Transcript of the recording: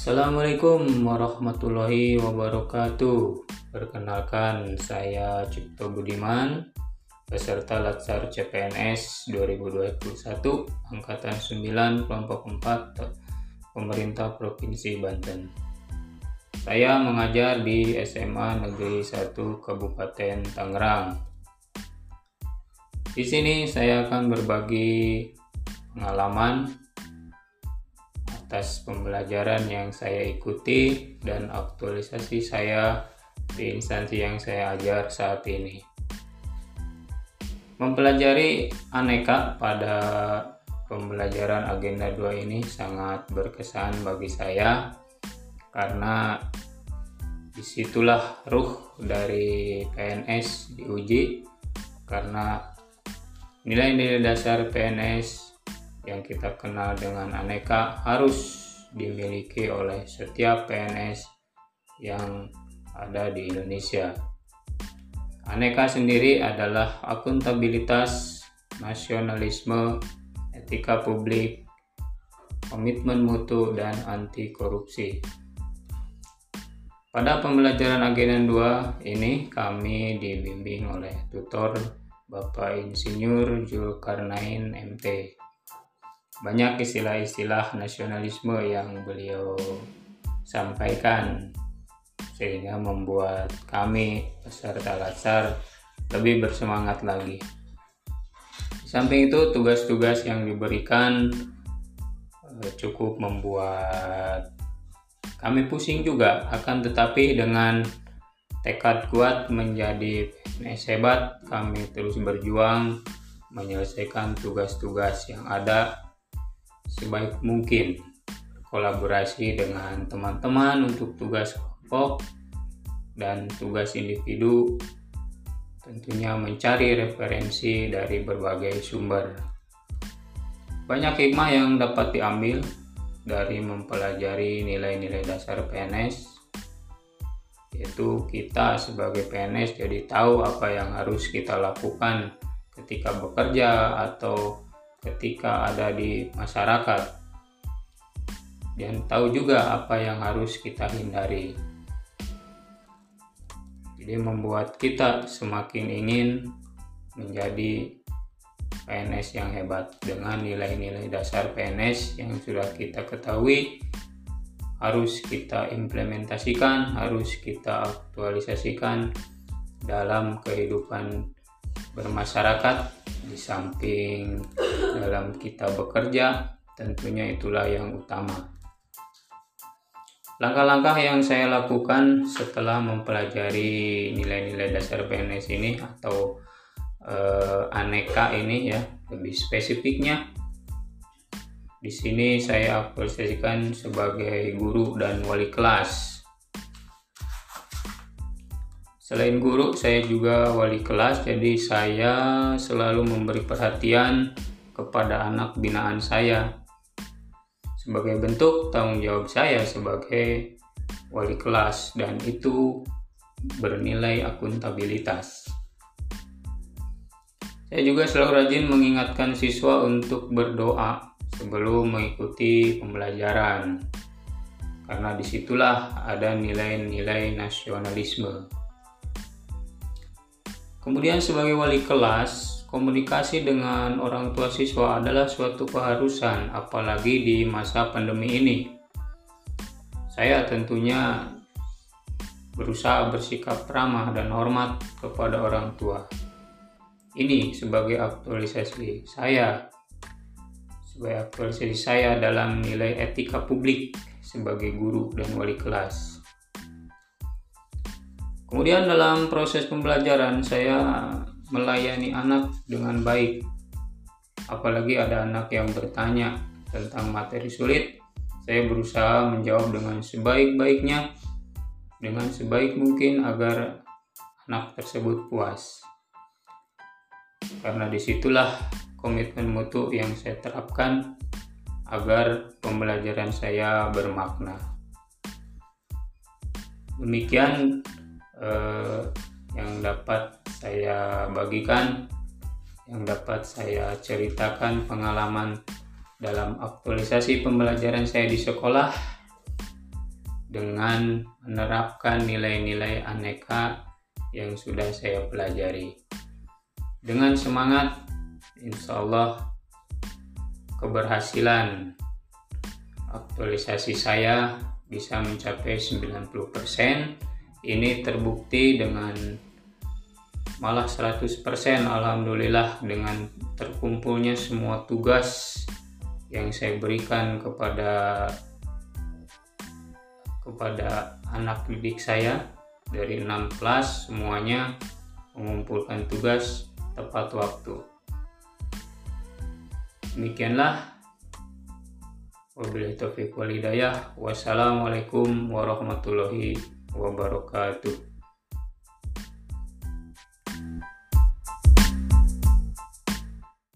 Assalamualaikum warahmatullahi wabarakatuh. Perkenalkan, saya Cipto Budiman, peserta Latsar CPNS 2021 Angkatan 9 Kelompok 4 Pemerintah Provinsi Banten. Saya mengajar di SMA Negeri 1 Kabupaten Tangerang. Di sini saya akan berbagi pengalaman atas pembelajaran yang saya ikuti dan aktualisasi saya di instansi yang saya ajar saat ini. Mempelajari aneka pada pembelajaran agenda 2 ini sangat berkesan bagi saya karena di situlah ruh dari PNS diuji karena nilai-nilai dasar PNS yang kita kenal dengan aneka harus dimiliki oleh setiap PNS yang ada di Indonesia. Aneka sendiri adalah akuntabilitas, nasionalisme, etika publik, komitmen mutu, dan anti korupsi. Pada pembelajaran agenda 2 ini kami dibimbing oleh tutor Bapak Insinyur Julkarnain MP. Banyak istilah-istilah nasionalisme yang beliau sampaikan sehingga membuat kami peserta latsar lebih bersemangat lagi. Di samping itu tugas-tugas yang diberikan eh, cukup membuat kami pusing juga akan tetapi dengan tekad kuat menjadi PNS hebat kami terus berjuang menyelesaikan tugas-tugas yang ada sebaik mungkin kolaborasi dengan teman-teman untuk tugas kelompok dan tugas individu tentunya mencari referensi dari berbagai sumber. Banyak hikmah yang dapat diambil dari mempelajari nilai-nilai dasar PNS yaitu kita sebagai PNS jadi tahu apa yang harus kita lakukan ketika bekerja atau ketika ada di masyarakat. Dan tahu juga apa yang harus kita hindari. Jadi membuat kita semakin ingin menjadi PNS yang hebat. Dengan nilai-nilai dasar PNS yang sudah kita ketahui harus kita implementasikan, harus kita aktualisasikan dalam kehidupan bermasyarakat di samping dalam kita bekerja tentunya itulah yang utama. Langkah-langkah yang saya lakukan setelah mempelajari nilai-nilai dasar PNS ini atau eh, aneka ini ya, lebih spesifiknya. Di sini saya aktualisasikan sebagai guru dan wali kelas. Selain guru, saya juga wali kelas, jadi saya selalu memberi perhatian kepada anak binaan saya sebagai bentuk tanggung jawab saya sebagai wali kelas dan itu bernilai akuntabilitas. Saya juga selalu rajin mengingatkan siswa untuk berdoa sebelum mengikuti pembelajaran karena di situlah ada nilai-nilai nasionalisme. Kemudian sebagai wali kelas, Komunikasi dengan orang tua siswa adalah suatu keharusan, apalagi di masa pandemi ini. Saya tentunya berusaha bersikap ramah dan hormat kepada orang tua. Ini sebagai aktualisasi saya, sebagai aktualisasi saya dalam nilai etika publik sebagai guru dan wali kelas. Kemudian dalam proses pembelajaran saya melayani anak dengan baik. Apalagi ada anak yang bertanya tentang materi sulit, saya berusaha menjawab dengan sebaik-baiknya, dengan sebaik mungkin agar anak tersebut puas. Karena di situlah komitmen mutu yang saya terapkan agar pembelajaran saya bermakna. Demikian eh, yang dapat saya bagikan, yang dapat saya ceritakan pengalaman dalam aktualisasi pembelajaran saya di sekolah. dengan menerapkan nilai-nilai aneka yang sudah saya pelajari. Dengan semangat, insya Allah keberhasilan aktualisasi saya bisa mencapai 90%. Ini terbukti dengan malah 100% alhamdulillah dengan terkumpulnya semua tugas yang saya berikan kepada kepada anak didik saya dari 6 kelas semuanya mengumpulkan tugas tepat waktu. Demikianlah Wabillahi taufiq walhidayah. Wassalamualaikum warahmatullahi wabarakatuh.